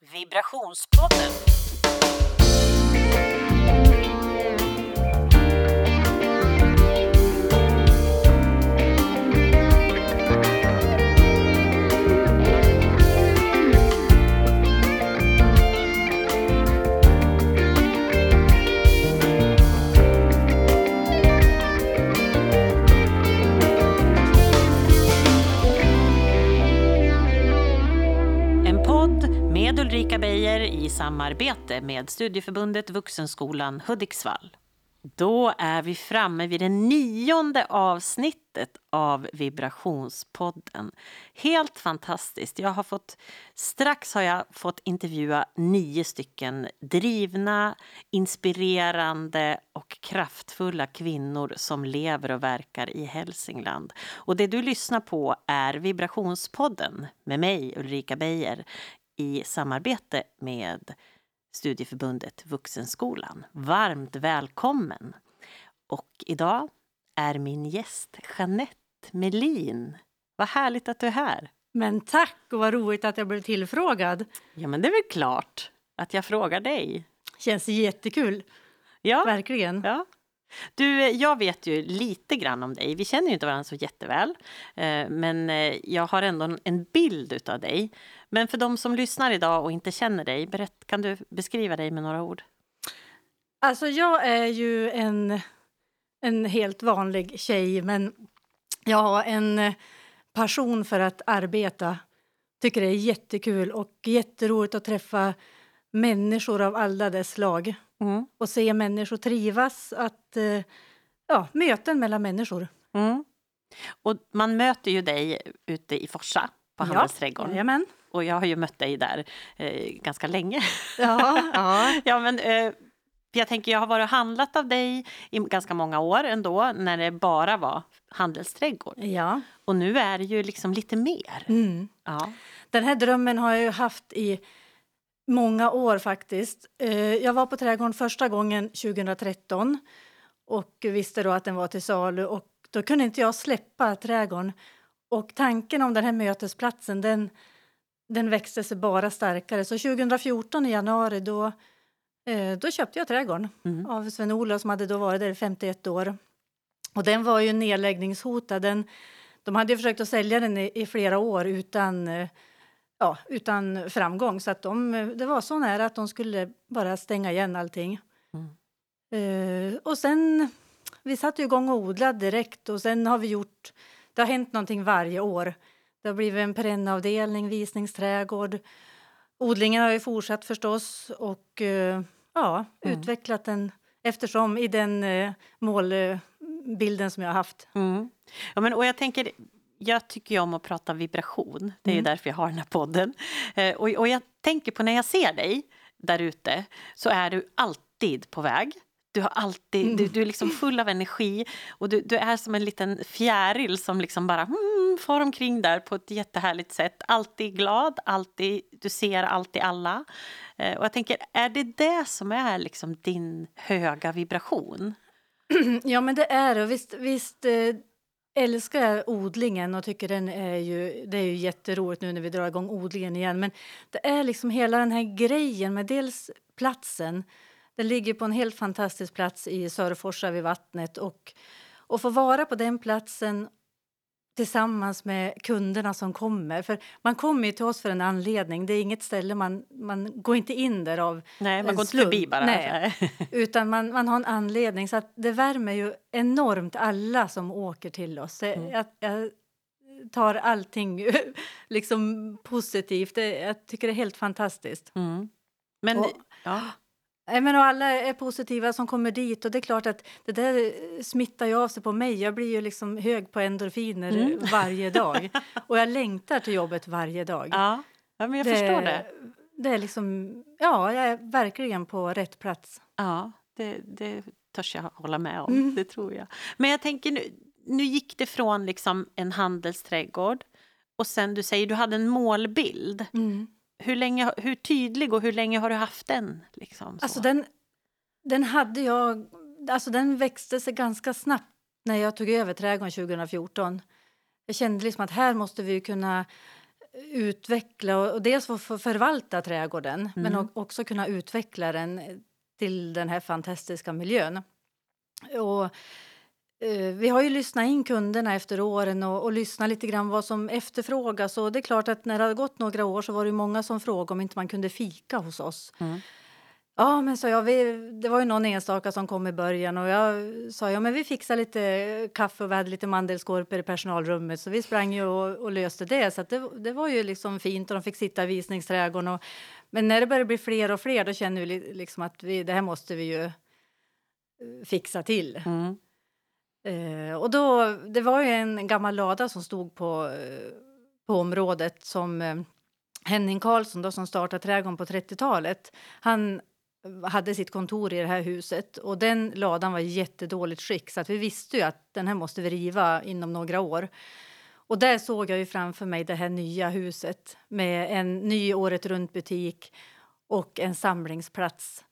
Vibrationspodden. Ulrika Beijer i samarbete med Studieförbundet Vuxenskolan Hudiksvall. Då är vi framme vid det nionde avsnittet av Vibrationspodden. Helt fantastiskt. Jag har fått, strax har jag fått intervjua nio stycken drivna, inspirerande och kraftfulla kvinnor som lever och verkar i Hälsingland. Och det du lyssnar på är Vibrationspodden med mig, Ulrika Beijer, i samarbete med Studieförbundet Vuxenskolan. Varmt välkommen! Och idag är min gäst Jeanette Melin. Vad härligt att du är här! Men tack och vad roligt att jag blev tillfrågad. Ja, men det är väl klart att jag frågar dig. Känns jättekul, Ja, verkligen. ja. Du, jag vet ju lite grann om dig. Vi känner ju inte varandra så jätteväl, eh, men eh, jag har ändå en- bild av dig. Men för de som lyssnar idag och inte känner dig, berätt, kan du beskriva dig med några ord? Alltså jag är ju en, en helt vanlig tjej men jag har en eh, passion för att arbeta. Tycker det är jättekul och jätteroligt att träffa människor av alla dess slag Mm. och se människor trivas. Att, eh, ja, möten mellan människor. Mm. Och man möter ju dig ute i Forsa på Handelsträdgården. Jajamän. Och jag har ju mött dig där eh, ganska länge. Ja, ja. ja, men, eh, jag tänker, jag har varit och handlat av dig i ganska många år ändå, när det bara var handelsträdgård. ja. Och nu är det ju liksom lite mer. Mm. Ja. Den här drömmen har jag ju haft i många år faktiskt. Eh, Jag var på trädgården första gången 2013 och visste då att den var till salu och då kunde inte jag släppa trädgården. Och tanken om den här mötesplatsen den, den växte sig bara starkare. Så 2014 i januari då, eh, då köpte jag trädgården Mm. av Sven-Olof som hade då varit där i 51 år. Och den var ju nedläggningshotad. Den, de hade ju försökt att sälja den i, i flera år utan, eh, ja, utan framgång. Så att de, det var så nära att de skulle bara stänga igen allting. Mm. Eh, och sen, vi satte igång och odlade direkt och sen har vi gjort, det har hänt någonting varje år. Det har blivit en perennavdelning, visningsträdgård. Odlingen har ju fortsatt förstås och eh, ja, Mm. utvecklat den eftersom i den eh, målbilden som jag har haft. Mm. Ja, men, och jag tänker, jag tycker ju om att prata vibration. Det är Mm. därför jag har den här podden. Eh, och, och jag tänker på när jag ser dig där ute så är du alltid på väg. Du, har alltid, Mm. du, du är liksom full av energi och du, du är som en liten fjäril som liksom bara mm, far omkring där på ett jättehärligt sätt. Alltid glad, alltid, du ser alltid alla. Eh, och jag tänker, är det det som är liksom din höga vibration? Ja, men det är det. Visst, visst eh, älskar odlingen och tycker den är ju, det är ju jätteroligt nu när vi drar igång odlingen igen. Men det är liksom hela den här grejen med dels platsen. Den ligger på en helt fantastisk plats i Sörforsa vid vattnet och, och få vara på den platsen tillsammans med kunderna som kommer. För man kommer ju till oss för en anledning. Det är inget ställe man, man går inte in där av Nej, man går inte slump. förbi bara. Nej. utan man, man har en anledning. Så att det värmer ju enormt alla som åker till oss. Det, Mm. jag, jag tar allting liksom positivt. Det, jag tycker det är helt fantastiskt. Mm. Men, Och- ja. Nej, men och alla är positiva som kommer dit och det är klart att det där smittar ju av sig på mig. Jag blir ju liksom hög på endorfiner Mm. varje dag och jag längtar till jobbet varje dag. Ja, ja men jag förstår det. Det är liksom, ja, jag är verkligen på rätt plats. Ja, det, det törs jag hålla med om. Mm. Det tror jag. Men jag tänker nu, nu gick det från liksom en handelsträdgård och sen du säger du hade en målbild. Hur, länge, hur tydlig och hur länge har du haft den? Liksom, så? Alltså den, den hade jag, alltså den växte sig ganska snabbt när jag tog över trädgården 2014. Jag kände liksom att här måste vi kunna utveckla och dels få för- förvalta trädgården men Mm. o- också kunna utveckla den till den här fantastiska miljön. Och, vi har ju lyssnat in kunderna efter åren och, och lyssnat lite grann vad som efterfrågas. Och det är klart att när det har gått några år så var det många som frågade om inte man kunde fika hos oss. Mm. Ja, men så jag, vi, det var ju någon enstaka som kom i början och jag sa ja, men vi fixar lite kaffe och vi hade lite mandelskorpor i personalrummet så vi sprang ju och, och löste det. Så det, det var ju liksom fint och de fick sitta i visningsträdgården. Och, men när det började bli fler och fler då kände vi li- liksom att vi, det här måste vi ju eh, fixa till. Mm. Eh, och då, det var ju en gammal lada som stod på, eh, på området som eh, Henning Karlsson då, som startade trädgården på 30-talet. Han hade sitt kontor i det här huset och den ladan var i jättedåligt skick så att vi visste ju att den här måste vi riva inom några år. Och där såg jag ju framför mig det här nya huset med en ny året runt butik och en samlingsplats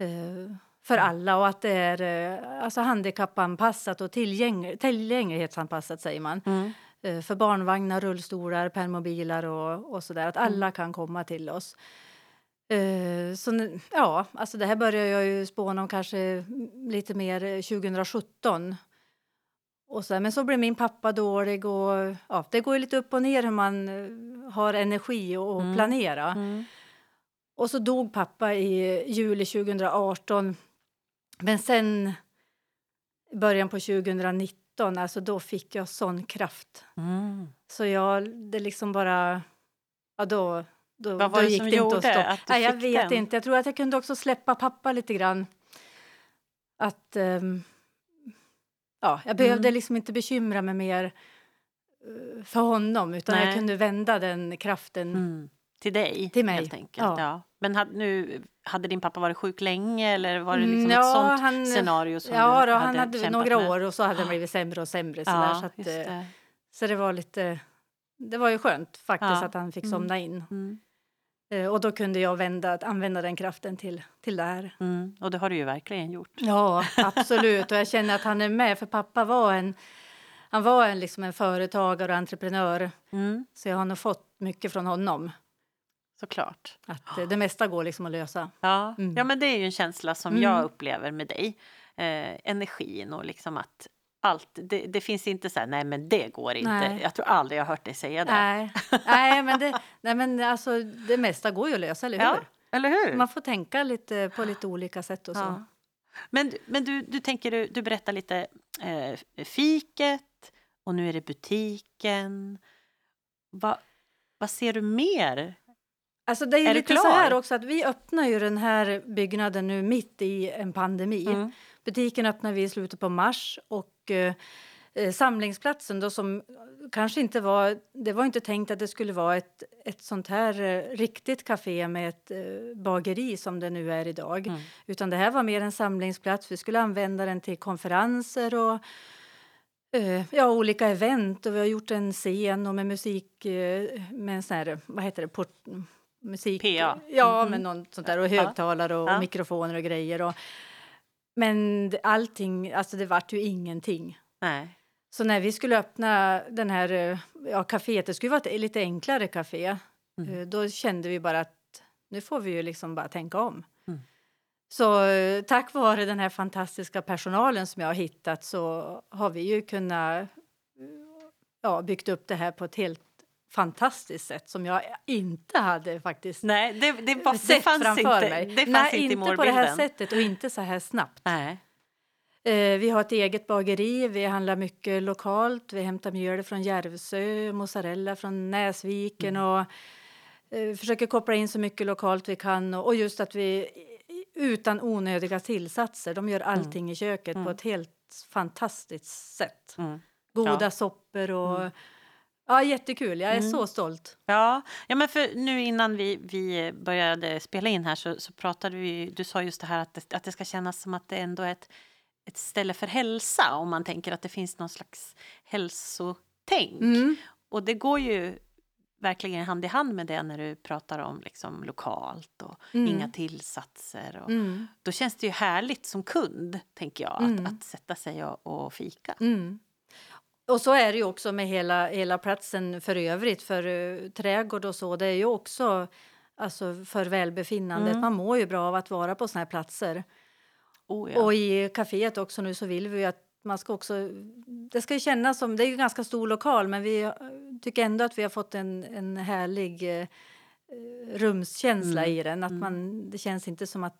eh, för alla och att det är eh, alltså handikappanpassat och tillgäng tillgänglighetsanpassat säger man. Mm. Eh, för barnvagnar, rullstolar, permobiler och, och sådär. Att alla kan komma till oss. Eh, så ja, alltså det här börjar jag ju spåna om kanske lite mer eh, 2017. Och så, men så blev min pappa dålig och ja, det går ju lite upp och ner hur man har energi och Mm. planera. Mm. Och så dog pappa i juli 2018. Men sen i början på 2019, alltså då fick jag sån kraft. Mm. Så jag, det liksom bara... Ja, då, då, Vad var då det gick som det inte gjorde att att du Nej, jag fick vet den? inte. Jag tror att jag kunde också släppa pappa lite grann. Att... ehm, ja, jag behövde Mm. liksom inte bekymra mig mer eh, för honom utan Nej. jag kunde vända den kraften. Mm. Till dig, Till mig, helt enkelt. Ja. ja. Men hade, nu, hade din pappa varit sjuk länge eller var det liksom Mm, ett ja, sånt han- scenario som Ja, då, hade han hade några med? år och så hade han blivit sämre och sämre. Ja, så, att, eh, det. så det var lite... Det var ju skönt faktiskt Ja. att han fick Mm. somna in. Mm. Eh, Och då kunde jag vända, använda den kraften till, till det här. Mm. Och det har du ju verkligen gjort. Ja, absolut. Och jag känner att han är med, för pappa var en, han var en, liksom en företagare och entreprenör. Mm. Så jag har nog fått mycket från honom. Såklart. Att det mesta går liksom att lösa. Ja. Mm. ja, men det är ju en känsla som Mm. jag upplever med dig. Eh, energin och liksom att allt, det, det finns inte så här, nej men det går inte. Nej. Jag tror aldrig jag har hört dig säga det. Nej, nej, men, det, nej men alltså, det mesta går ju att lösa, eller hur? Ja, eller hur? Man får tänka lite på lite olika sätt och så. Ja. Men, men du, du tänker, du, du berättar lite eh, fiket och nu är det butiken. Va, vad ser du mer? Alltså det är, Är lite så här också att vi öppnar ju den här byggnaden nu mitt i en pandemi. Mm. Butiken öppnar vi i slutet på mars och eh, eh, samlingsplatsen då som kanske inte var, det var inte tänkt att det skulle vara ett, ett sånt här eh, riktigt café med ett eh, bageri som det nu är idag. Mm. Utan det här var mer en samlingsplats. Vi skulle använda den till konferenser och eh, ja, olika event. Och vi har gjort en scen och med musik eh, med en sån här, vad heter det, port, musik. PA. Ja, Mhm. med något sånt där och högtalare och, Ja. mikrofoner och grejer. Och, men allting, alltså det vart ju ingenting. Nej. Så när vi skulle öppna den här eh, ja, kaféet, det skulle vara ett lite enklare café, Mm. eh, då kände vi bara att nu får vi ju liksom bara tänka om. Mm. Så eh, tack vare den här fantastiska personalen som jag har hittat så har vi ju kunnat ja, byggt upp det här på ett helt fantastiskt sätt som jag inte hade faktiskt Nej, det, det, det sett fanns framför inte, mig. det fanns Nej, inte inte på det här sättet och inte så här snabbt. Nej. Eh, vi har ett eget bageri, vi handlar mycket lokalt. Vi hämtar mjöl från Järvsö, mozzarella från Näsviken Mm. och eh, försöker koppla in så mycket lokalt vi kan. Och, och just att vi utan onödiga tillsatser, de gör allting i köket på Mm. ett helt fantastiskt sätt. Mm. Goda Ja. soppor och... Ja, jättekul. Jag är Mm. så stolt. Ja, ja men för nu innan vi, vi började spela in här så, så pratade vi, du sa just det här att det, att det ska kännas som att det ändå är ett, ett ställe för hälsa om man tänker att det finns någon slags hälsotänk. Mm. Och det går ju verkligen hand i hand med det när du pratar om liksom lokalt och Mm. inga tillsatser. Och, Mm. Då känns det ju härligt som kund, tänker jag, Mm. att, att sätta sig och, och fika. Mm. Och så är det ju också med hela, hela platsen för övrigt. För uh, trädgård och så, det är ju också alltså, för välbefinnandet. Mm. Man mår ju bra av att vara på såna här platser. Oh, ja. Och i kaféet också nu så vill vi ju att man ska också... Det ska ju kännas som... Det är ju en ganska stor lokal men vi tycker ändå att vi har fått en, en härlig eh, rumskänsla Mm. i den. Att Mm. man, det känns inte som att...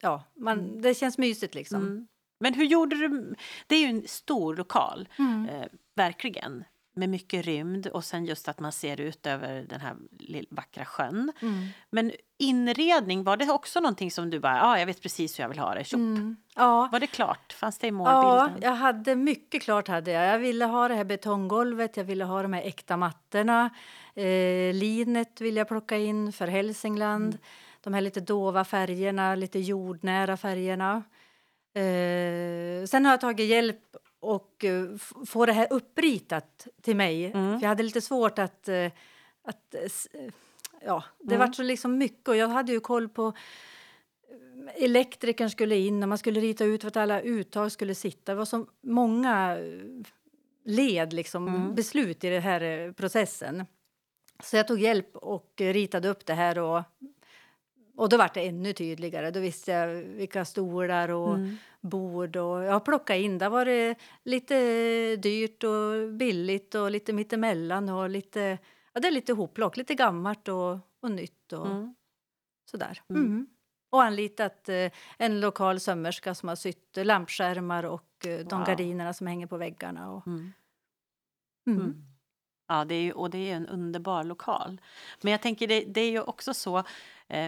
Ja, man, det känns mysigt liksom. Mm. Men hur gjorde du? Det är ju en stor lokal, Mm. eh, verkligen. Med mycket rymd och sen just att man ser ut över den här vackra sjön. Mm. Men inredning, var det också någonting som du bara, ja ah, jag vet precis hur jag vill ha det. Mm. Ja. Var det klart? Fanns det i Ja, målbilden? jag hade mycket klart. hade Jag Jag ville ha det här betonggolvet, jag ville ha de här äkta mattorna. Eh, linet vill jag plocka in för Hälsingland. De här lite dova färgerna, lite jordnära färgerna. Eh, sen har jag tagit hjälp och eh, få det här uppritat till mig. Mm. För jag hade lite svårt att... Eh, att eh, ja, det Mm. var så liksom mycket och jag hade ju koll på elektrikern skulle in och man skulle rita ut vart alla uttag skulle sitta. Det var så många led, liksom, Mm. beslut i den här processen. Så jag tog hjälp och ritade upp det här och, och då var det ännu tydligare. Då visste jag vilka stolar och Mm. bord och jag plockade in. Där var det lite dyrt och billigt och lite mittemellan och lite, ja det är lite hopplock, lite gammalt och, och nytt och Mm. sådär. Mm. Mm. Och anlitat eh, en lokal sömmerska som har sytt lampskärmar och eh, de Wow. gardinerna som hänger på väggarna. Och, Mm. mm. Ja, det är ju, och det är en underbar lokal. Men jag tänker det, det är ju också så,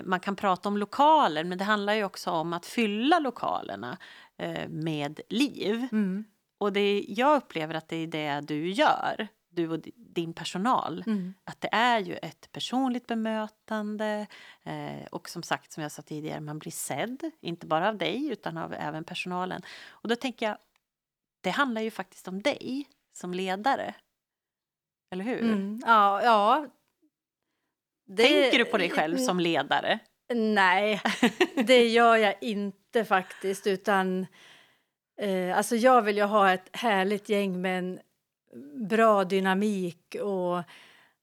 man kan prata om lokaler, men det handlar ju också om att fylla lokalerna eh, med liv. Mm. Och det, jag upplever att det är det du gör, du och di- din personal. Mm. Att det är ju ett personligt bemötande eh, och som sagt, som jag sa tidigare, man blir sedd, inte bara av dig utan av även personalen. Och då tänker jag, det handlar ju faktiskt om dig som ledare. Eller hur? Mm. Ja, ja. Det- Tänker du på dig själv som ledare? Nej, det gör jag inte faktiskt. Utan, eh, alltså jag vill ju ha ett härligt gäng med en bra dynamik och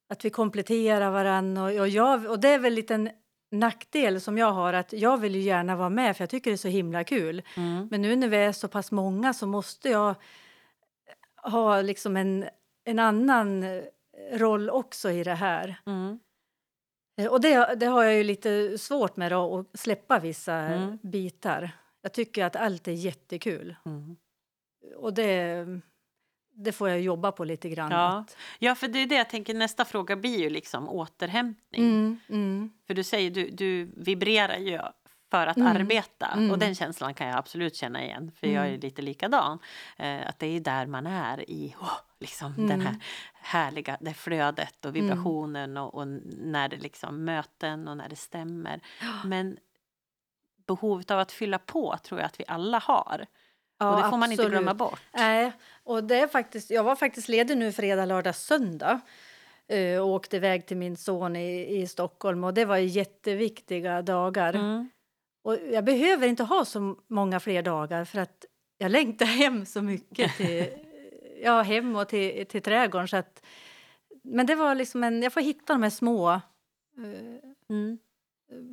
att vi kompletterar varandra. Och, och, jag, och det är väl lite en nackdel som jag har att jag vill ju gärna vara med för jag tycker det är så himla kul. Mm. Men nu när vi är så pass många så måste jag ha liksom en, en annan eh, roll också i det här. Mm. Eh, Och det, det har jag ju lite svårt med då, att släppa vissa Mm. bitar. Jag tycker att allt är jättekul. Mm. Och det, det får jag jobba på lite grann. Ja. Ja, för det är det jag tänker, nästa fråga blir ju liksom återhämtning. Mm, mm, För du säger, du, du vibrerar ju för att Mm. arbeta. Mm. Och den känslan kan jag absolut känna igen. För jag är Mm. lite likadan. Eh, att det är där man är i oh, liksom den Mm. här härliga det flödet och vibrationen och, och när det liksom möten och när det stämmer. Men behovet av att fylla på tror jag att vi alla har. Ja, och det får man inte glömma bort. Nej, och det är faktiskt, jag var faktiskt ledig nu fredag, lördag, söndag eh, och åkte iväg till min son i, i Stockholm. Och det var jätteviktiga dagar. Mm. Och jag behöver inte ha så många fler dagar för att jag längtar hem så mycket till, ja, hem och till, till trädgården. Så att, men det var liksom en, jag får hitta de här små eh, Mm.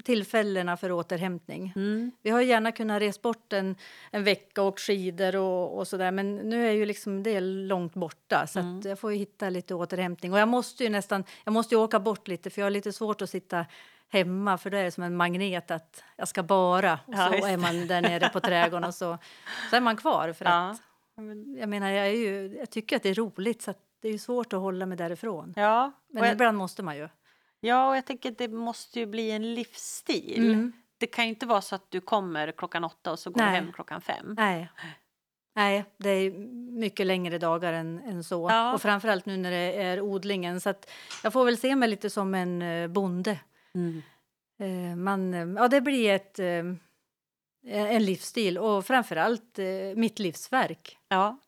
tillfällena för återhämtning. Mm. Vi har gärna kunnat resa bort en, en vecka och åkt skidor och, och sådär men nu är ju liksom det långt borta så Mm. jag får hitta lite återhämtning. Och jag måste ju nästan, jag måste ju åka bort lite för jag har lite svårt att sitta hemma för det är som en magnet att jag ska bara och Ja, så just är man där nere på trädgården och så, så är man kvar för Ja. att jag menar jag, är ju, jag tycker att det är roligt så det är svårt att hålla mig därifrån. Ja, Men jag, ibland måste man ju. ja, och jag tänker att det måste ju bli en livsstil. Mm. Det kan ju inte vara så att du kommer klockan åtta och så går du Nej. hem klockan fem. Nej. Nej, det är mycket längre dagar än, än så. Ja. Och framförallt nu när det är odlingen. Så jag får väl se mig lite som en eh, bonde. Mm. Eh, man, eh, ja, det blir ett, en livsstil och framförallt eh, mitt livsverk. Ja,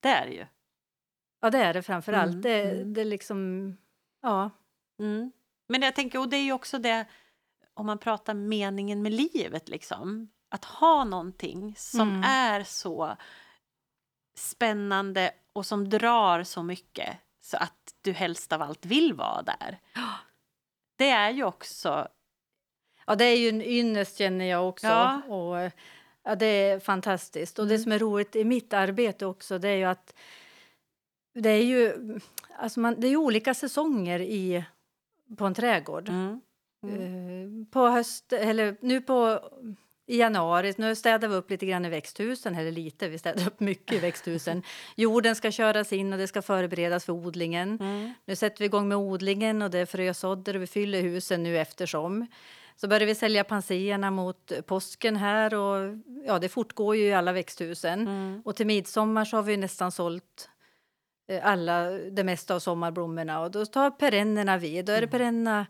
det är det ju. Ja, det är det framförallt. Mm, Det, mm. det liksom, ja. Mm. Men jag tänker, och det är ju också det, om man pratar meningen med livet, liksom. Att ha någonting som Mm. är så spännande och som drar så mycket så att du helst av allt vill vara där. Det är ju också... Ja, det är ju en ynnest känner jag också. Ja. Och, ja, det är fantastiskt. Och det Mm. som är roligt i mitt arbete också det är ju att det är ju, alltså man, det är olika säsonger i, på en trädgård. Mm. Eh, på höst, eller nu på i januari, nu städar vi upp lite grann i växthusen, eller lite, vi städar upp mycket i växthusen. Jorden ska köras in och det ska förberedas för odlingen. Mm. Nu sätter vi igång med odlingen och det är frösådder och vi fyller husen nu eftersom. Så börjar vi sälja panserna mot påsken här och ja, det fortgår ju i alla växthusen. Mm. Och till midsommar så har vi nästan sålt eh, alla, det mesta av sommarblommorna och då tar perennerna vid. Då är det perenna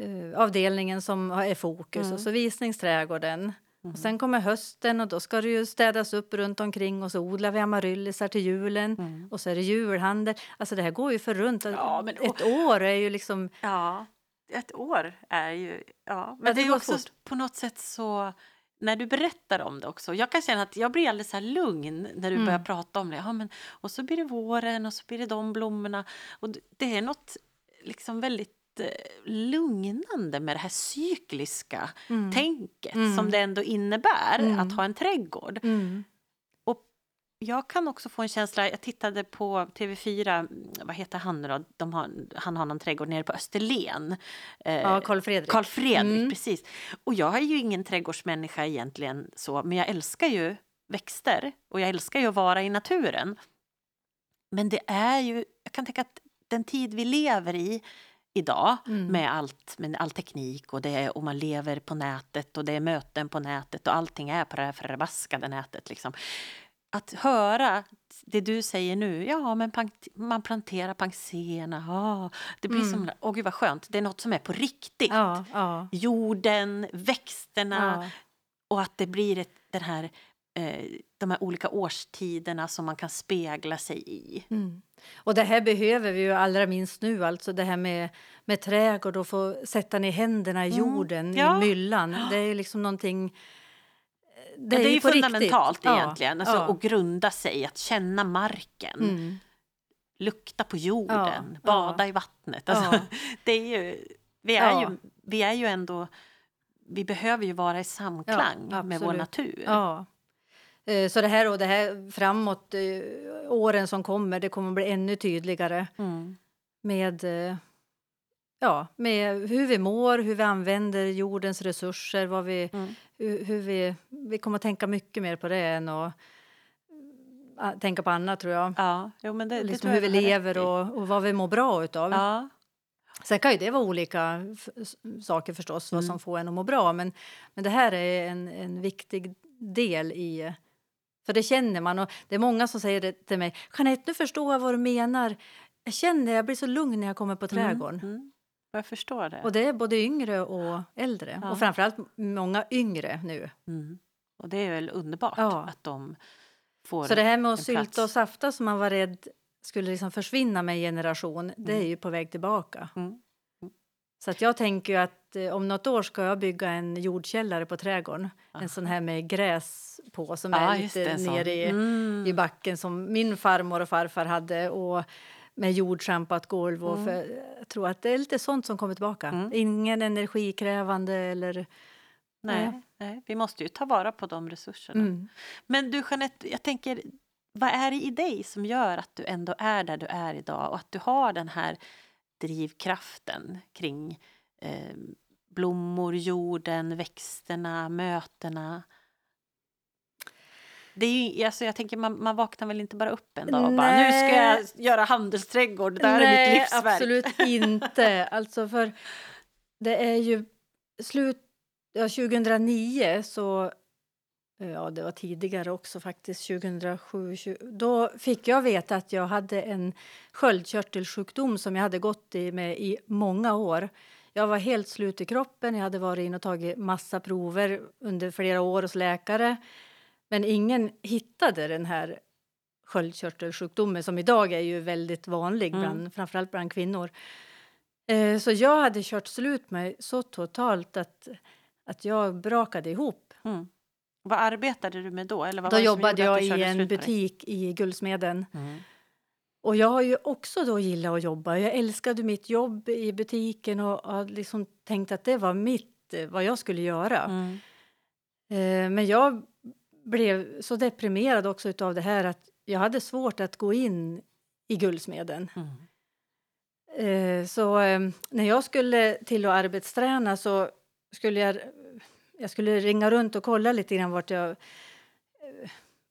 eh, avdelningen som är fokus Mm. och så visningsträdgården. Och sen kommer hösten och då ska det ju städas upp runt omkring och så odlar vi amaryllisar till julen Mm. och så är det julhandel. Alltså det här går ju för runt. Ja, men- Ett år är ju liksom... Ja, ett år är ju... Ja, men Ja, det, det är också fort. på något sätt så... När du berättar om det också. Jag kan känna att jag blir alldeles så lugn när du Mm. börjar prata om det. Ja, men, och så blir det våren och så blir det de blommorna. Och det är något liksom väldigt eh, lugnande med det här cykliska Mm. tänket Mm. som det ändå innebär Mm. att ha en trädgård. Mm. Jag kan också få en känsla, jag tittade på TV4, mm, vad heter han nu då? De har, han har någon trädgård nere på Österlen. Eh, Ja, Karl Fredrik. Karl Fredrik, Mm. precis. Och jag är ju ingen trädgårdsmänniska egentligen så, men jag älskar ju växter och jag älskar ju att vara i naturen. Men det är ju, jag kan tänka att den tid vi lever i idag Mm. med allt, med all teknik och, det, och man lever på nätet och det är möten på nätet och allting är på det här förbaskade nätet liksom. Att höra det du säger nu, ja men man planterar panxerna, ja, det blir Mm. som, åh gud vad skönt, det är något som är på riktigt. Ja, ja. Jorden, växterna ja. och att det blir ett, den här, eh, de här olika årstiderna som man kan spegla sig i. Mm. Och det här behöver vi ju allra minst nu, alltså det här med, med trädgård och få sätta ner händerna i Mm. jorden, Ja. i myllan. Det är liksom någonting... Det är, ju riktigt. fundamentalt Ja, egentligen, alltså, ja. att grunda sig, att känna marken. Mm. lukta på jorden, bada i vattnet. Alltså, det är ju, vi, är ju, vi är ju ändå... Vi behöver ju vara i samklang med vår natur. Eh, Så det här och det här framåt, eh, åren som kommer, det kommer bli ännu tydligare Mm. med, eh, ja, med hur vi mår, hur vi använder jordens resurser, vad vi, Mm. hur, hur vi, vi kommer att tänka mycket mer på det än att äh, tänka på annat tror jag. Ja, jo, men det, det liksom tror hur vi lever och, och vad vi mår bra utav. Ja, Sen kan ju det vara olika saker förstås, vad Mm. som får en att må bra. Men, men det här är en, en viktig del i... För det känner man. Och det är många som säger det till mig. Jeanette, nu förstår jag vad du menar. Jag känner, jag blir så lugn när jag kommer på trädgården. Mm. Mm. Jag förstår det. Och det är både yngre och äldre. Ja. Och framförallt många yngre nu. Mm. Och det är väl underbart Ja. att de får... Så det här med att sylta plats. och safta som man var rädd skulle liksom försvinna med en generation, det är Mm. ju på väg tillbaka. Mm. Så att jag tänker att eh, om något år ska jag bygga en jordkällare på trädgården. En sån här med gräs på som ja, är lite det, nere i, Mm. i backen som min farmor och farfar hade. Och med jordschampat golv. Och Mm. för, jag tror att det är lite sånt som kommer tillbaka. Mm. Ingen energikrävande eller... Nej, nej, vi måste ju ta vara på de resurserna. Mm. Men du Jeanette, jag tänker, vad är det i dig som gör att du ändå är där du är idag och att du har den här drivkraften kring eh, blommor, jorden, växterna, mötena? Det är ju, alltså jag tänker, man, man vaknar väl inte bara upp en dag och bara nu ska jag göra handelsträdgård, det här är Nej, mitt livsverk. absolut inte. Alltså för det är ju slut... Ja, 2009 så... Ja, det var tidigare också faktiskt, 2007. 20, då fick jag veta att jag hade en sköldkörtelsjukdom som jag hade gått i med i många år. Jag var helt slut i kroppen, jag hade varit in och tagit massa prover under flera år hos läkare. Men ingen hittade den här sköldkörtelsjukdomen som idag är ju väldigt vanlig, Mm. bland, framförallt bland kvinnor. Eh, så jag hade kört slut mig så totalt att, att jag brakade ihop. Mm. Vad arbetade du med då? Eller vad Då jobbade jag i en butik i Guldsmeden. Mm. Och jag har ju också då gillat att jobba. Jag älskade mitt jobb i butiken och har liksom tänkt att det var mitt, eh, vad jag skulle göra. Mm. Eh, Men jag blev så deprimerad också av det här att jag hade svårt att gå in i Guldsmeden. Mm. Så eh, när jag skulle till att arbetsträna så skulle jag, jag skulle ringa runt och kolla lite grann vart jag eh,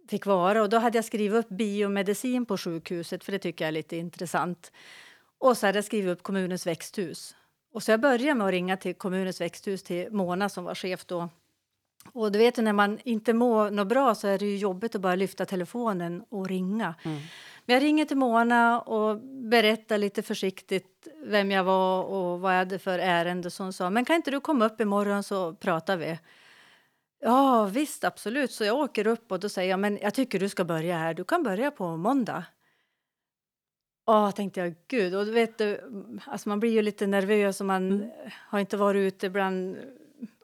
fick vara. Och då hade jag skrivit upp biomedicin på sjukhuset för det tycker jag är lite intressant. Och så hade jag skrivit upp kommunens växthus. Och så jag började med att ringa till kommunens växthus till Mona som var chef då. Och du vet när man inte mår något bra så är det ju jobbigt att bara lyfta telefonen och ringa. Mm. Men jag ringer till Mona och berättar lite försiktigt vem jag var och vad jag hade för ärende. Så hon sa, men kan inte du komma upp imorgon så pratar vi. Ja, visst, absolut. Så jag åker upp och då säger jag, men jag tycker du ska börja här. Du kan börja på måndag. Ja, tänkte jag, gud. Och vet, du, alltså man blir ju lite nervös och man Mm. har inte varit ute bland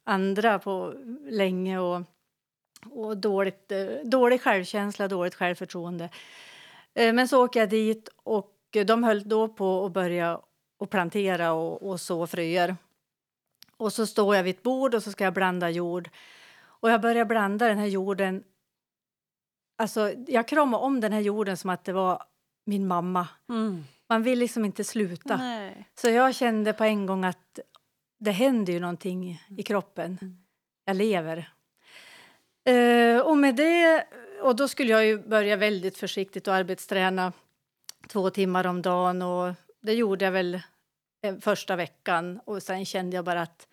andra på länge och, och dåligt, eh, dålig självkänsla, dåligt självförtroende. Eh, Men så åker jag dit och de höll då på att börja och plantera och, och så fröer. Och så står jag vid ett bord och så ska jag blanda jord. Och jag börjar blanda den här jorden. Alltså, jag kramar om den här jorden som att det var min mamma. Mm. Man vill liksom inte sluta. Nej. Så jag kände på en gång att det händer ju någonting i kroppen. Mm. Jag lever. Eh, och med det, och då skulle jag ju börja väldigt försiktigt och arbetsträna två timmar om dagen och det gjorde jag väl eh, första veckan och sen kände jag bara att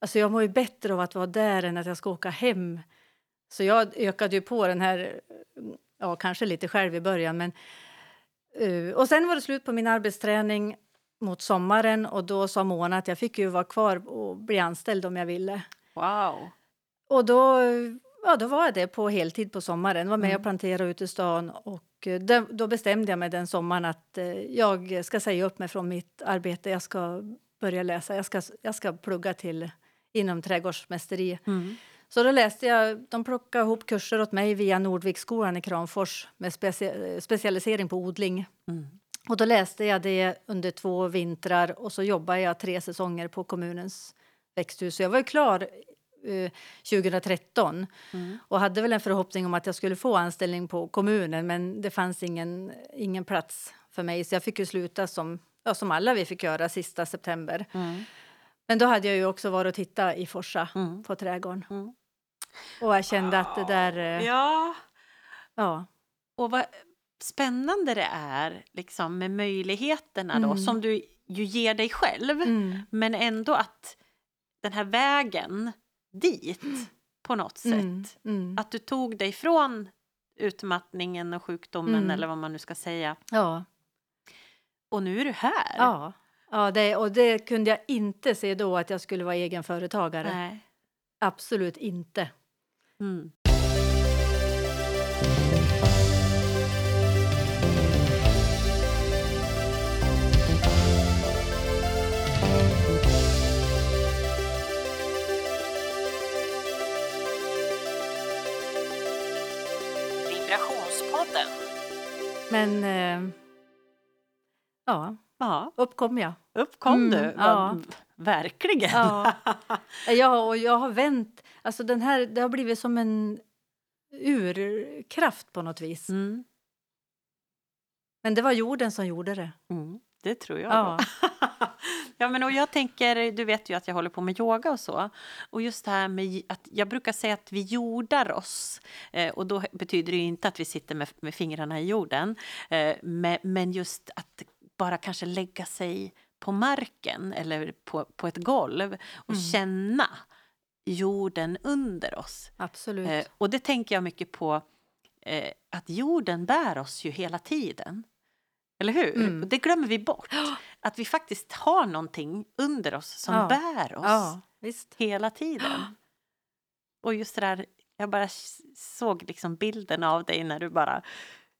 alltså jag mår ju bättre av att vara där än att jag ska åka hem. Så jag ökade ju på den här, ja kanske lite själv i början men eh, och sen var det slut på min arbetsträning mot sommaren och då sa Mona att jag fick ju vara kvar och bli anställd om jag ville. Wow. Och då, ja, då var jag det på heltid på sommaren. Var med Mm. och planterade ute i stan. Och eh, då, då bestämde jag mig den sommaren att eh, jag ska säga upp mig från mitt arbete. Jag ska börja läsa. Jag ska, jag ska plugga till inom trädgårdsmästeri. Mm. Så då läste jag, de plockade ihop kurser åt mig via Nordviksskolan i Kramfors med specie, specialisering på odling. Mm. Och då läste jag det under två vintrar och så jobbade jag tre säsonger på kommunens växthus. Så jag var ju klar eh, 2013 Mm. och hade väl en förhoppning om att jag skulle få anställning på kommunen men det fanns ingen, ingen plats för mig så jag fick ju sluta som, ja, som alla vi fick göra sista september. Mm. Men då hade jag ju också varit och tittat i Forsa Mm. på trädgården Mm. och jag kände att det där... eh, Ja, ja. och vad spännande det är liksom med möjligheterna då Mm. som du ju ger dig själv. Mm. Men ändå att den här vägen dit på något sätt. Mm. Mm. Att du tog dig från utmattningen och sjukdomen Mm. eller vad man nu ska säga. Ja. Och nu är du här. Ja, ja det, och det kunde jag inte se då att jag skulle vara egenföretagare. Nej. Absolut inte. Mm. Men eh, ja, Ja, upp kom jag. upp kom Mm, du. ja. Verkligen. Ja. Ja, och jag har vänt. Alltså den här, det har blivit som en urkraft på något vis. Mm. Men det var jorden som gjorde det. Mm, det tror jag. Ja. ja, men och jag tänker, du vet ju att jag håller på med yoga och så. Och just det här med att jag brukar säga att vi jordar oss. Eh, och då betyder det inte att vi sitter med, med fingrarna i jorden. Eh, men, men just att bara kanske lägga sig på marken eller på, på ett golv och Mm. känna jorden under oss. Absolut. Eh, och det tänker jag mycket på, eh, att jorden bär oss ju hela tiden. Eller hur? Mm. Det glömmer vi bort. Att vi faktiskt har någonting under oss som Ja. bär oss ja, hela tiden. Och just det där, jag bara såg liksom bilden av dig när du bara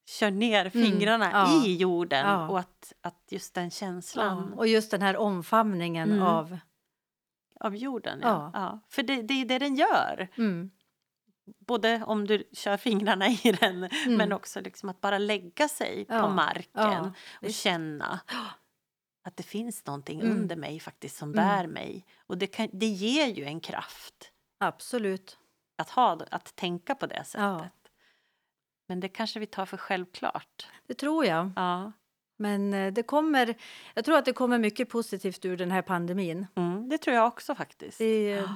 kör ner fingrarna Mm. ja. i jorden Ja. och att, att just den Ja. känslan Och just den här omfamningen Mm. av... av jorden. Ja. Ja. Ja. För det, det är det den gör. Mm, både om du kör fingrarna i den Mm. men också liksom att bara lägga sig på Ja, marken ja, och känna att det finns någonting Mm. under mig faktiskt som Mm. bär mig. Och det, kan, det ger ju en kraft Absolut. att, ha, att tänka på det sättet. Ja. Men det kanske vi tar för självklart. Det tror jag. Ja. Men eh, det kommer, jag tror att det kommer mycket positivt ur den här pandemin. Mm, det tror jag också faktiskt. Det,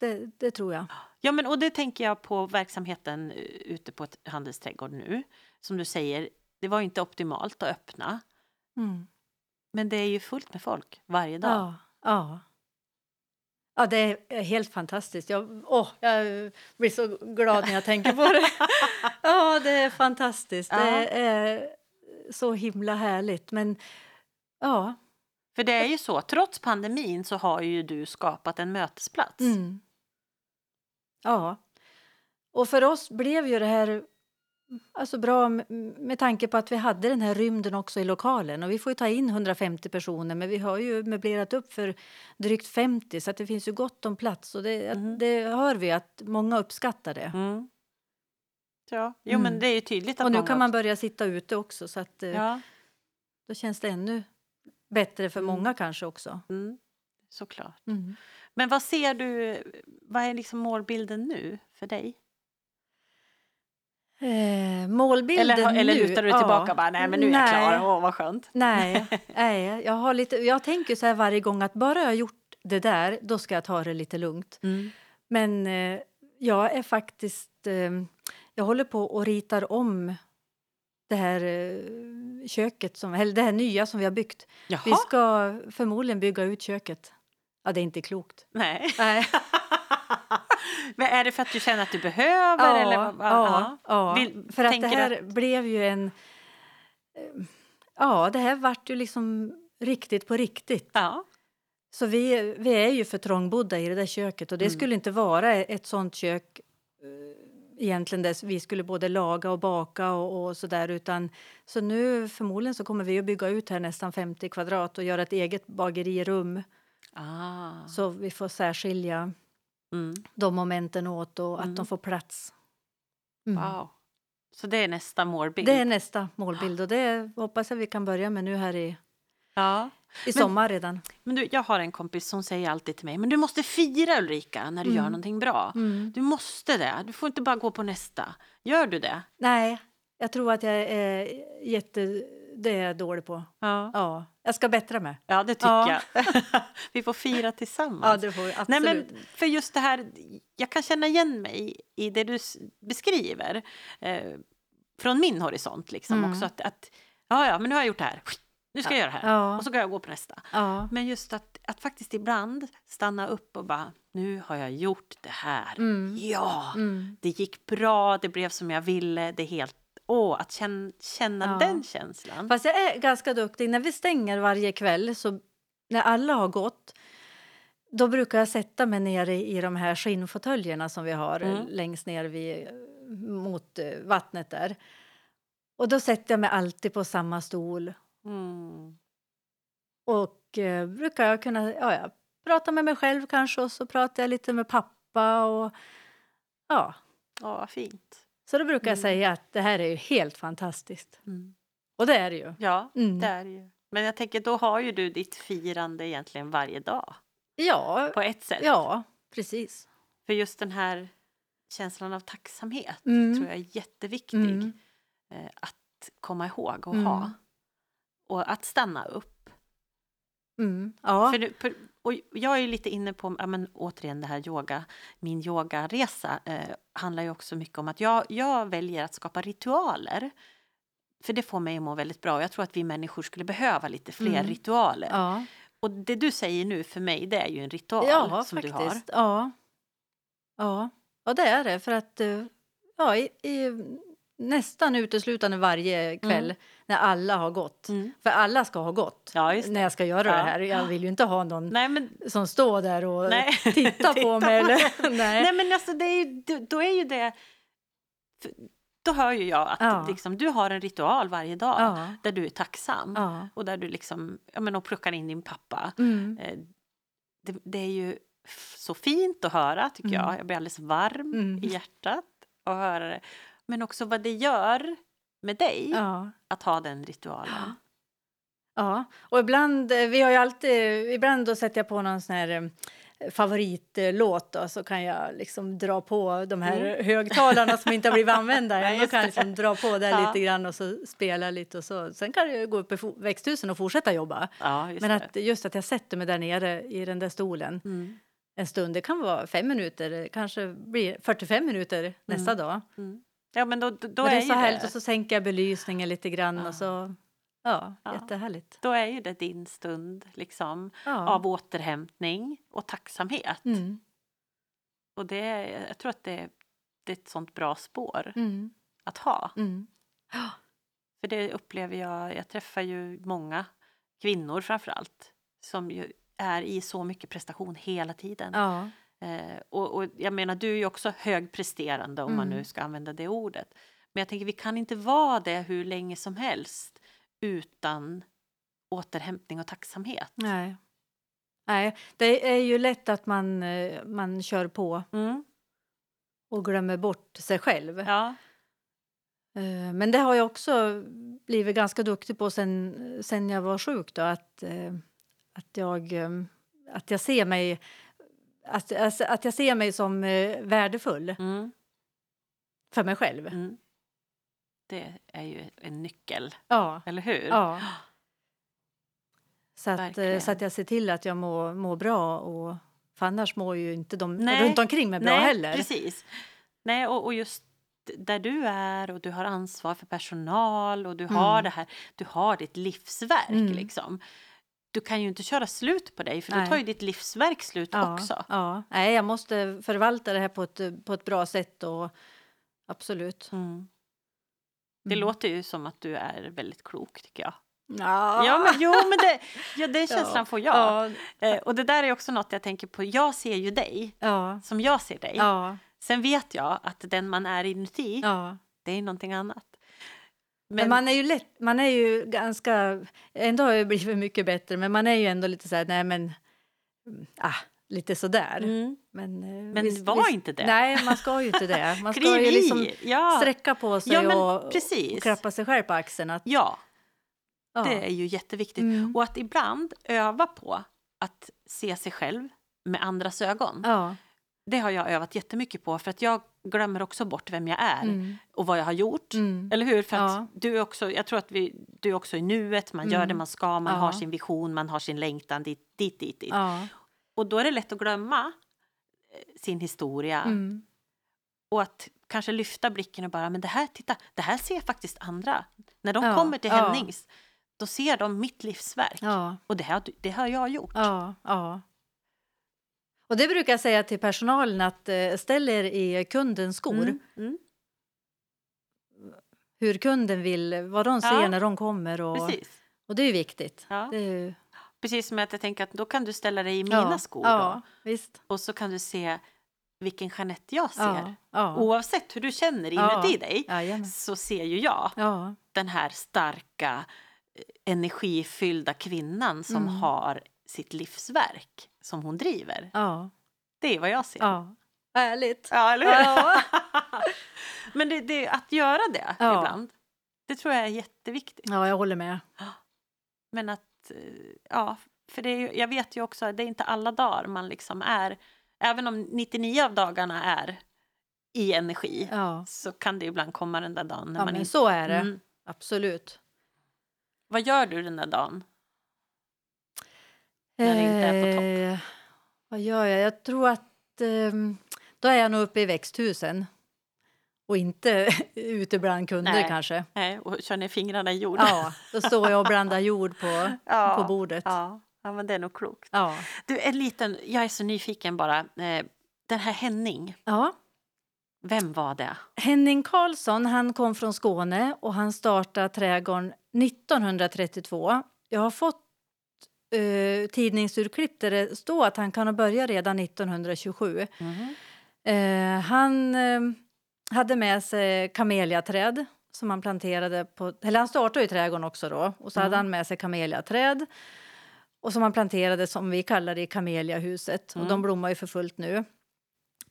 det, det tror jag. Ja, men och det tänker jag på verksamheten eh, ute på ett handelsträdgård nu. Som du säger, det var inte optimalt att öppna. Mm. Men det är ju fullt med folk varje dag. Ja, ja. Ja, det är helt fantastiskt. Jag, åh, jag blir så glad när jag tänker på det. Ja, det är fantastiskt. Ja. Det är så himla härligt. Men ja, För det är ju så, trots pandemin så har ju du skapat en mötesplats. mm. Ja. Och för oss blev ju det här alltså bra med tanke på att vi hade den här rymden också i lokalen. Och vi får ju ta in 150 personer men vi har ju möblerat upp för drygt 50 så att det finns ju gott om plats. Och det, Mhm. det hör vi att många uppskattar det. Mm. Ja, jo Mm. men det är ju tydligt att Och nu kan man börja sitta ute också så att eh, Ja, då känns det ännu bättre för Mm. många kanske också. mm, såklart. Men vad ser du, vad är liksom målbilden nu för dig? Eh, målbilden Eller, eller nu? lutar du ja. tillbaka och bara, nej men nu är jag klar, åh vad skönt. Nej, nej jag, har lite, jag tänker så här varje gång att bara jag har gjort det där, då ska jag ta det lite lugnt. Mm. Men eh, jag är faktiskt... Eh, jag håller på och ritar om det här eh, köket, som, eller det här nya som vi har byggt. Jaha, Vi ska förmodligen bygga ut köket. Ja, det är inte klokt. nej. Nej. men är det för att du känner att du behöver? eller vad- vad- ja, ja. Vill- för att det här blev ju en... eh, Ja, det här vart ju liksom riktigt på riktigt. Ja. Så vi, vi är ju för trångbodda i det där köket och det Mm. skulle inte vara ett sånt kök eh, egentligen där vi skulle både laga och baka och, och sådär utan så nu förmodligen så kommer vi att bygga ut här nästan 50 kvadrat och göra ett eget bagerirum Ah. så vi får särskilja Mm. de momenten åt och Mm. att de får plats. Mm. Wow. Så det är nästa målbild? Det är nästa målbild och det hoppas jag vi kan börja med nu här i, Ja. i sommar redan. Men du, jag har en kompis som säger alltid till mig, men du måste fira Ulrika när du gör Mm. någonting bra. Mm. Du måste det, du får inte bara gå på nästa. Gör du det? Nej, jag tror att jag är jätte... Det är jag dålig på. Ja, Ja, jag ska bättra mig. ja det tycker Ja. jag. Vi får fira tillsammans. Ja, det får vi absolut. Nej, men för just det här, jag kan känna igen mig i det du beskriver eh, från min horisont. Liksom, Mm. också att, att ja, ja, men nu har jag gjort det här. Nu ska jag göra det här. Ja. Och så kan jag gå på nästa. Men just att, att faktiskt ibland stanna upp och bara, nu har jag gjort det här. Mm. Ja, Mm. det gick bra, det blev som jag ville. Det är helt, åh, att känna, känna Ja. den känslan. Fast jag är ganska duktig. När vi stänger varje kväll, så när alla har gått då brukar jag sätta mig nere i de här skinnfåtöljerna som vi har Mm. längst ner vid, mot eh, vattnet där. Och då sätter jag mig alltid på samma stol Mm. och eh, brukar jag kunna ja, ja, prata med mig själv kanske och så pratar jag lite med pappa och ja. Ja, fint. Så då brukar jag Mm. säga att det här är ju helt fantastiskt. Mm. Och det är det ju. Ja, Mm. det är det ju. Men jag tänker, då har ju du ditt firande egentligen varje dag. Ja, På ett sätt. ja, precis. För just den här känslan av tacksamhet Mm. tror jag är jätteviktig Mm. eh, att komma ihåg och Mm. ha. Och att stanna upp. Ja. För, för, och jag är lite inne på, ja, men, återigen det här yoga, min yogaresa eh, handlar ju också mycket om att jag, jag väljer att skapa ritualer. För det får mig att må väldigt bra. Jag tror att vi människor skulle behöva lite fler Mm. ritualer. ja. Och det du säger nu för mig, det är ju en ritual Ja, som du har. faktiskt. Ja. ja, ja, det är det. För att eh, ja, i, i, nästan uteslutande varje kväll Mm. när alla har gått. Mm. För alla ska ha gått Ja, när jag ska göra Ja. det här. Jag vill ju inte ha någon Nej, men som står där och Nej. tittar Titta på mig. Eller, nej. Nej men alltså det är ju, då- är ju det... Då hör ju jag att Ja. liksom, du har en ritual varje dag där du är tacksam. Och där du liksom, ja men och plockar in din pappa. Mm. Eh, Det, det är ju så fint att höra tycker Mm. jag. Jag blir alldeles varm Mm. i hjärtat att höra det. Men också vad det gör med dig Ja. att ha den ritualen. Ja, och ibland, eh, vi har alltid, ibland då sätter jag på någon sån här eh, favoritlåt då, så kan jag liksom dra på de här Mm. högtalarna som inte har blivit använda Nej, kan jag det. liksom dra på där Ja. lite grann och så spela lite och så. Sen kan jag gå upp i växthusen och fortsätta jobba. Ja, Men det. att just att jag sätter mig där nere i den där stolen Mm. en stund, det kan vara fem minuter, kanske blir 45 minuter nästa dag. Ja, men då, då, då Men det är, är så härligt det, och så sänker jag belysningen lite grann Ja. och så, ja, Ja. jättehärligt. då är ju det din stund liksom, Ja. av återhämtning och tacksamhet. Mm. Och det, jag tror att det, det är ett sånt bra spår Mm. att ha. Mm. För det upplever jag, jag träffar ju många kvinnor framför allt som ju är i så mycket prestation hela tiden. Ja. Eh, och, och jag menar, du är ju också högpresterande om man Mm. nu ska använda det ordet. Men jag tänker, vi kan inte vara det hur länge som helst utan återhämtning och tacksamhet. Nej. Nej, det är ju lätt att man, eh, man kör på Mm. och glömmer bort sig själv. Ja. Eh, Men det har jag också blivit ganska duktig på sen, sen jag var sjuk. Då, att, eh, att, jag, att jag ser mig att, alltså, att jag ser mig som eh, värdefull Mm. för mig själv. Mm. Det är ju en nyckel, Ja. eller hur? ja. Så, att, eh, Verkligen. så att jag ser till att jag mår, mår bra. Och, för annars mår ju inte de Nej. runt omkring mig bra Nej, heller. precis. Nej, och, och just där du är och du har ansvar för personal och du har Mm. det här, du har ditt livsverk Mm. liksom. Du kan ju inte köra slut på dig för då Nej. tar ju ditt livsverk slut ja, också. Ja. Nej, jag måste förvalta det här på ett, på ett bra sätt. Och, absolut. Mm. Det Mm. låter ju som att du är väldigt klok tycker jag. Ja, Ja, men, jo, men det, ja, den känslan Ja. får jag. Ja, Eh, och det där är också något jag tänker på. Jag ser ju dig som jag ser dig. Sen vet jag att den man är inuti, det är någonting annat. Men, man är ju lätt, man är ju ganska, ändå har jag blivit mycket bättre, men man är ju ändå lite så här, nej men, mm, ah, lite sådär. Mm. Men, eh, Men visst- var visst- inte det. Nej, man ska ju inte det. Man ska ju liksom! Ja. sträcka på sig Ja, men och, precis. och klappa sig själv på axeln. Att, ja, ja. det är ju jätteviktigt. Mm. Och att ibland öva på att se sig själv med andras ögon. ja. Det har jag övat jättemycket på för att jag glömmer också bort vem jag är Mm. och vad jag har gjort. Mm. Eller hur? För Ja. du också, jag tror att vi, du är också i nuet, man gör Mm. det man ska, man Ja. har sin vision, man har sin längtan dit, dit, dit. dit. Ja. Och då är det lätt att glömma eh, sin historia Mm. och att kanske lyfta blicken och bara, men det här, titta, det här ser faktiskt andra. När de kommer till. Hennings, då ser de mitt livsverk. Och det du- det har jag gjort. Ja. Och det brukar jag säga till personalen att eh, ställ er i kundens skor. Mm, mm, Hur kunden vill, vad de ser Ja. när de kommer. Och, precis. och det är ju viktigt. Ja. Det är Precis som att jag tänker att då kan du ställa dig i mina ja, skor Ja, visst. då. Och så kan du se vilken Jeanette jag ser. Oavsett hur du känner inuti dig så ser ju jag Ja, den här starka eh, energifyllda kvinnan som Mm. har sitt livsverk som hon driver. ja, Det är vad jag ser. ja. Härligt. Ja, eller hur? Ja. Men det, det, att göra det Ja. ibland, det tror jag är jätteviktigt. Ja, jag håller med. Men att, eh, ja, för det är, jag vet ju också att det är inte alla dagar man liksom är, även om 99 av dagarna är i energi, Ja, så kan det ibland komma den där dagen när ja man men inte... så är det. Mm. Absolut. Vad gör du den där dagen? När det inte är på topp. Eh, vad gör jag? Jag tror att ehm, då är jag nog uppe i växthusen. Och inte ute bland kunder Nej. kanske. Nej, och kör ner fingrarna i jord? Ja, då står jag och blandar jord på, Ja. på bordet. Ja. Ja, ja, men det är nog klokt. Ja. Du, en liten, jag är så nyfiken bara. Eh, den här Henning, vem var det? Henning Karlsson han kom från Skåne och han startade trädgården 1932. Jag har fått eh, tidningsurklipp där det står att han kan ha börjat redan 1927. Mhm. Eh, han eh, hade med sig kameliaträd som han planterade på... Eller han startade ju trädgården också då. Och så Mm. hade han med sig kameliaträd. och som han planterade som vi kallar det i Kameliahuset. Mm. Och de blommar ju för fullt nu.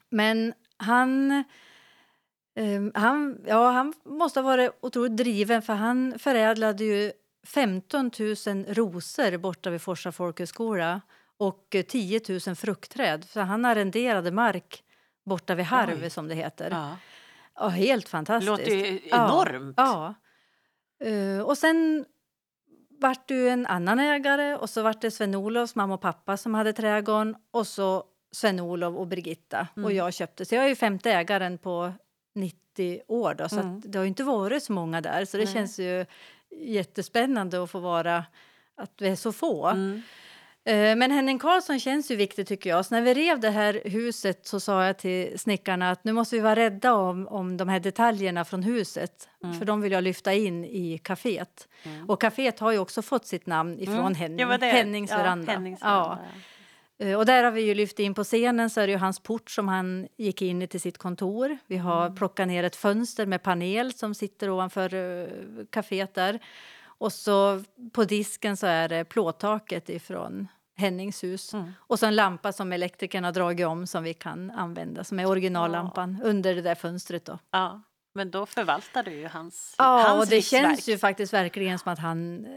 Men han, ehm, han, ja, han måste ha varit otroligt driven för han förädlade ju 15 000 rosor borta vid Forsa folkhögskola och eh, 10 000 fruktträd. Så han arrenderade mark borta vid Harv Oj. som det heter. Ja. Ja, helt Det fantastiskt. låter ju Ja, enormt. Ja. Eh, och sen vart det ju en annan ägare och så vart det Sven-Olofs mamma och pappa som hade trädgården och så Sven-Olof och Birgitta och Mm. jag köpte. Så jag är ju femte ägaren på 90 år då, så Mm. det har ju inte varit så många där så det Nej. känns ju jättespännande att få vara att vi är så få. Mm. Eh, Men Henning Karlsson känns ju viktig tycker jag. Så när vi rev det här huset så sa jag till snickarna att nu måste vi vara rädda om, om de här detaljerna från huset. Mm. För de vill jag lyfta in i kaféet. Mm. Och kaféet har ju också fått sitt namn ifrån Mm. Henning. Hennings veranda. Hennings Ja. veranda, ja. Eh, Och där har vi ju lyft in på scenen så är det ju hans port som han gick in i till sitt kontor. Vi har Mm. plockat ner ett fönster med panel som sitter ovanför uh, kaféet där. Och så på disken så är det plåttaket ifrån Hennings hus. Mm. Och så en lampa som elektrikern har dragit om som vi kan använda som är originallampan under det där fönstret då. Ja, men då förvaltar du ju hans, Ja, hans och det livsverk. känns ju faktiskt verkligen som att han eh,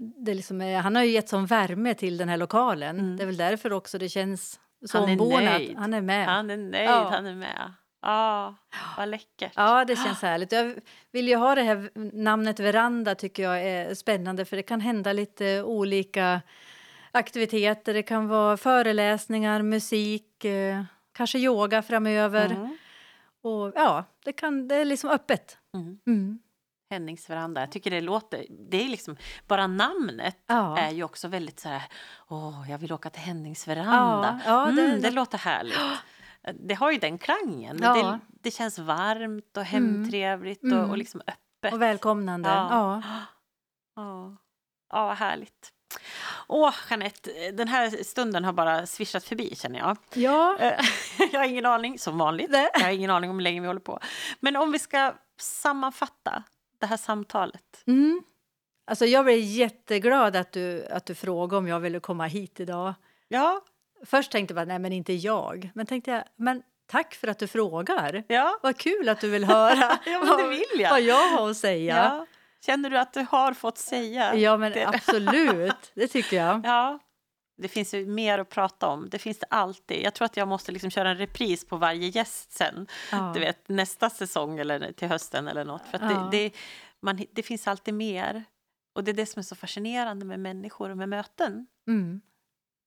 det liksom är, han har ju gett sån värme till den här lokalen. Mm. Det är väl därför också det känns så Han är ombonat. nöjd. Han är med. Han är nöjd, Ja. han är med. Ja, vad läckert. Ja, det känns härligt. Jag vill ju ha det här namnet veranda tycker jag är spännande för det kan hända lite olika aktiviteter. Det kan vara föreläsningar, musik, eh, kanske yoga framöver. Mm. Och ja, det, kan, det är liksom öppet. Mm. Mm. Hennings veranda. Jag tycker det låter, det är liksom, bara namnet Ja. är ju också väldigt så här, åh, jag vill åka till Hennings veranda. Ja, ja, det- mm, det låter härligt. Det har ju den klangen. Det, det känns varmt och hemtrevligt och, Mm. och liksom öppet. Och välkomnande. Ja. Ja. Ja, ja vad härligt. Åh, Jeanette, den här stunden har bara svishat förbi känner jag. Ja. Eh, jag har ingen aning, som vanligt. Nej. Jag har ingen aning om hur länge vi håller på. Men om vi ska sammanfatta det här samtalet. Mm. Alltså jag blev jätteglad att du, att du frågade om jag ville komma hit idag. Ja, Först tänkte jag bara, nej men inte jag. Men tänkte jag, men tack för att du frågar. ja. Vad kul att du vill höra Ja, vad, det vill jag. vad jag har att säga. ja. Känner du att du har fått säga? Ja, men det? absolut. Det tycker jag. Ja. Det finns ju mer att prata om. Det finns det alltid. Jag tror att jag måste liksom köra en repris på varje gäst sen. Ja. Du vet, nästa säsong eller till hösten eller något. För Ja. det, det, man, det finns alltid mer. Och det är det som är så fascinerande med människor och med möten, Mm.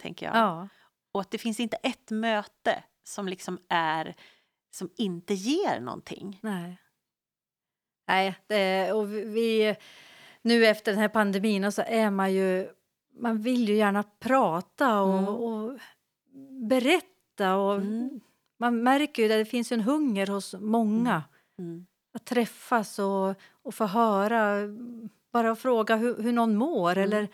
tänker jag. Ja. Och att det finns inte ett möte som liksom är som inte ger någonting. Nej. Nej, det, och vi-. Nu efter den här pandemin så är man ju... Man vill ju gärna prata och, Mm. och berätta. Och Mm. Man märker ju att det finns en hunger hos många Mm. att träffas och, och få höra. Bara fråga hur, hur någon mår. Mm. Eller,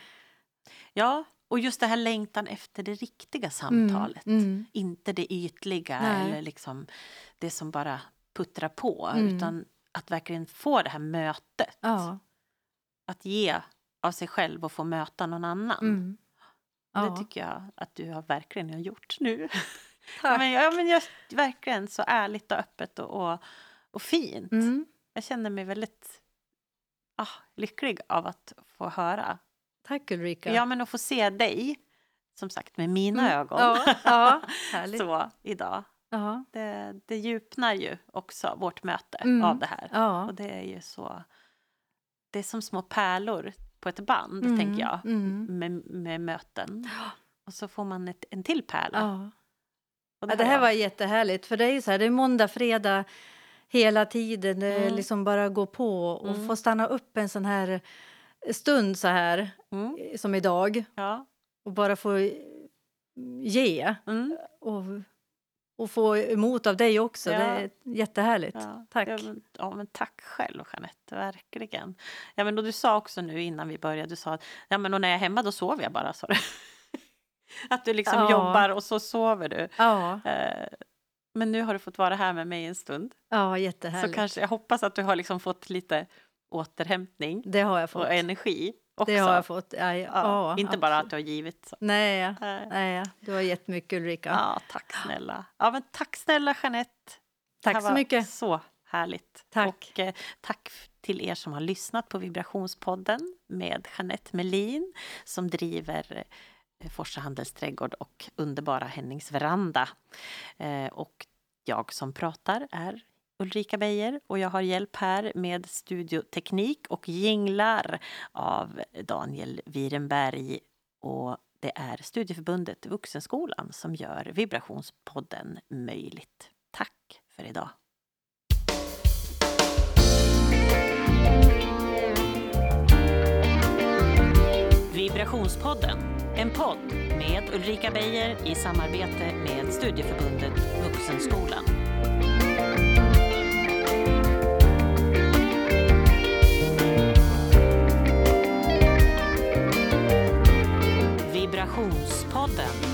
Ja, och just det här längtan efter det riktiga samtalet. Mm. Inte det ytliga Nej. eller liksom det som bara puttrar på. Mm. Utan att verkligen få det här mötet. Ja. Att ge av sig själv och få möta någon annan. Mm. Det Ja. tycker jag att du har verkligen har gjort nu. Tack. men, ja, men just, verkligen så ärligt och öppet och, och, och fint. Mm. Jag känner mig väldigt ah, lycklig av att få höra. Tack Ulrika. Ja, men att få se dig, som sagt med mina Mm. ögon. Ja, ja. Så idag. Ja. Det, det djupnar ju också vårt möte Mm. av det här. Ja. Och det är ju så... Det är som små pärlor på ett band, Mm, tänker jag, mm. med, med möten. Och så får man ett, en till pärla. Ja. Och Ja, det här var jättehärligt. För det är ju så här, det är måndag, fredag hela tiden. Det är Mm. liksom bara gå på och Mm. få stanna upp en sån här stund så här Mm, eh, som idag ja. och bara få ge och, och få emot av dig också. Ja. Det är jättehärligt. ja. Tack. Ja men, ja, men tack själv, Jeanette. Verkligen. Ja, men, och du sa också nu innan vi började, du sa att ja, men, och när jag är hemma då sover jag bara. Sa du. att du liksom Ja. jobbar och så sover du. Ja, Eh, men nu har du fått vara här med mig en stund. ja Så jättehärligt. kanske, jag hoppas att du har liksom fått lite återhämtning Det har jag fått. och energi också. Det har jag fått. Ja, ja, Ja, inte bara absolut. att du har givit. Så. Nej, Nej. du har gett mycket Ulrika. Ja, tack snälla. Ja, men tack snälla Jeanette. Det Tack här så var mycket. Så härligt. Tack. Och eh, tack till er som har lyssnat på Vibrationspodden med Jeanette Melin som driver eh, Forsa handelsträdgård och underbara Hennings veranda. Eh, och jag som pratar är Ulrika Beijer och jag har hjälp här med studioteknik och jinglar av Daniel Wierenberg och det är Studieförbundet Vuxenskolan som gör Vibrationspodden möjligt. Tack för idag! Vibrationspodden, en podd med Ulrika Beijer i samarbete med Studieförbundet Vuxenskolan. Vibrationspodden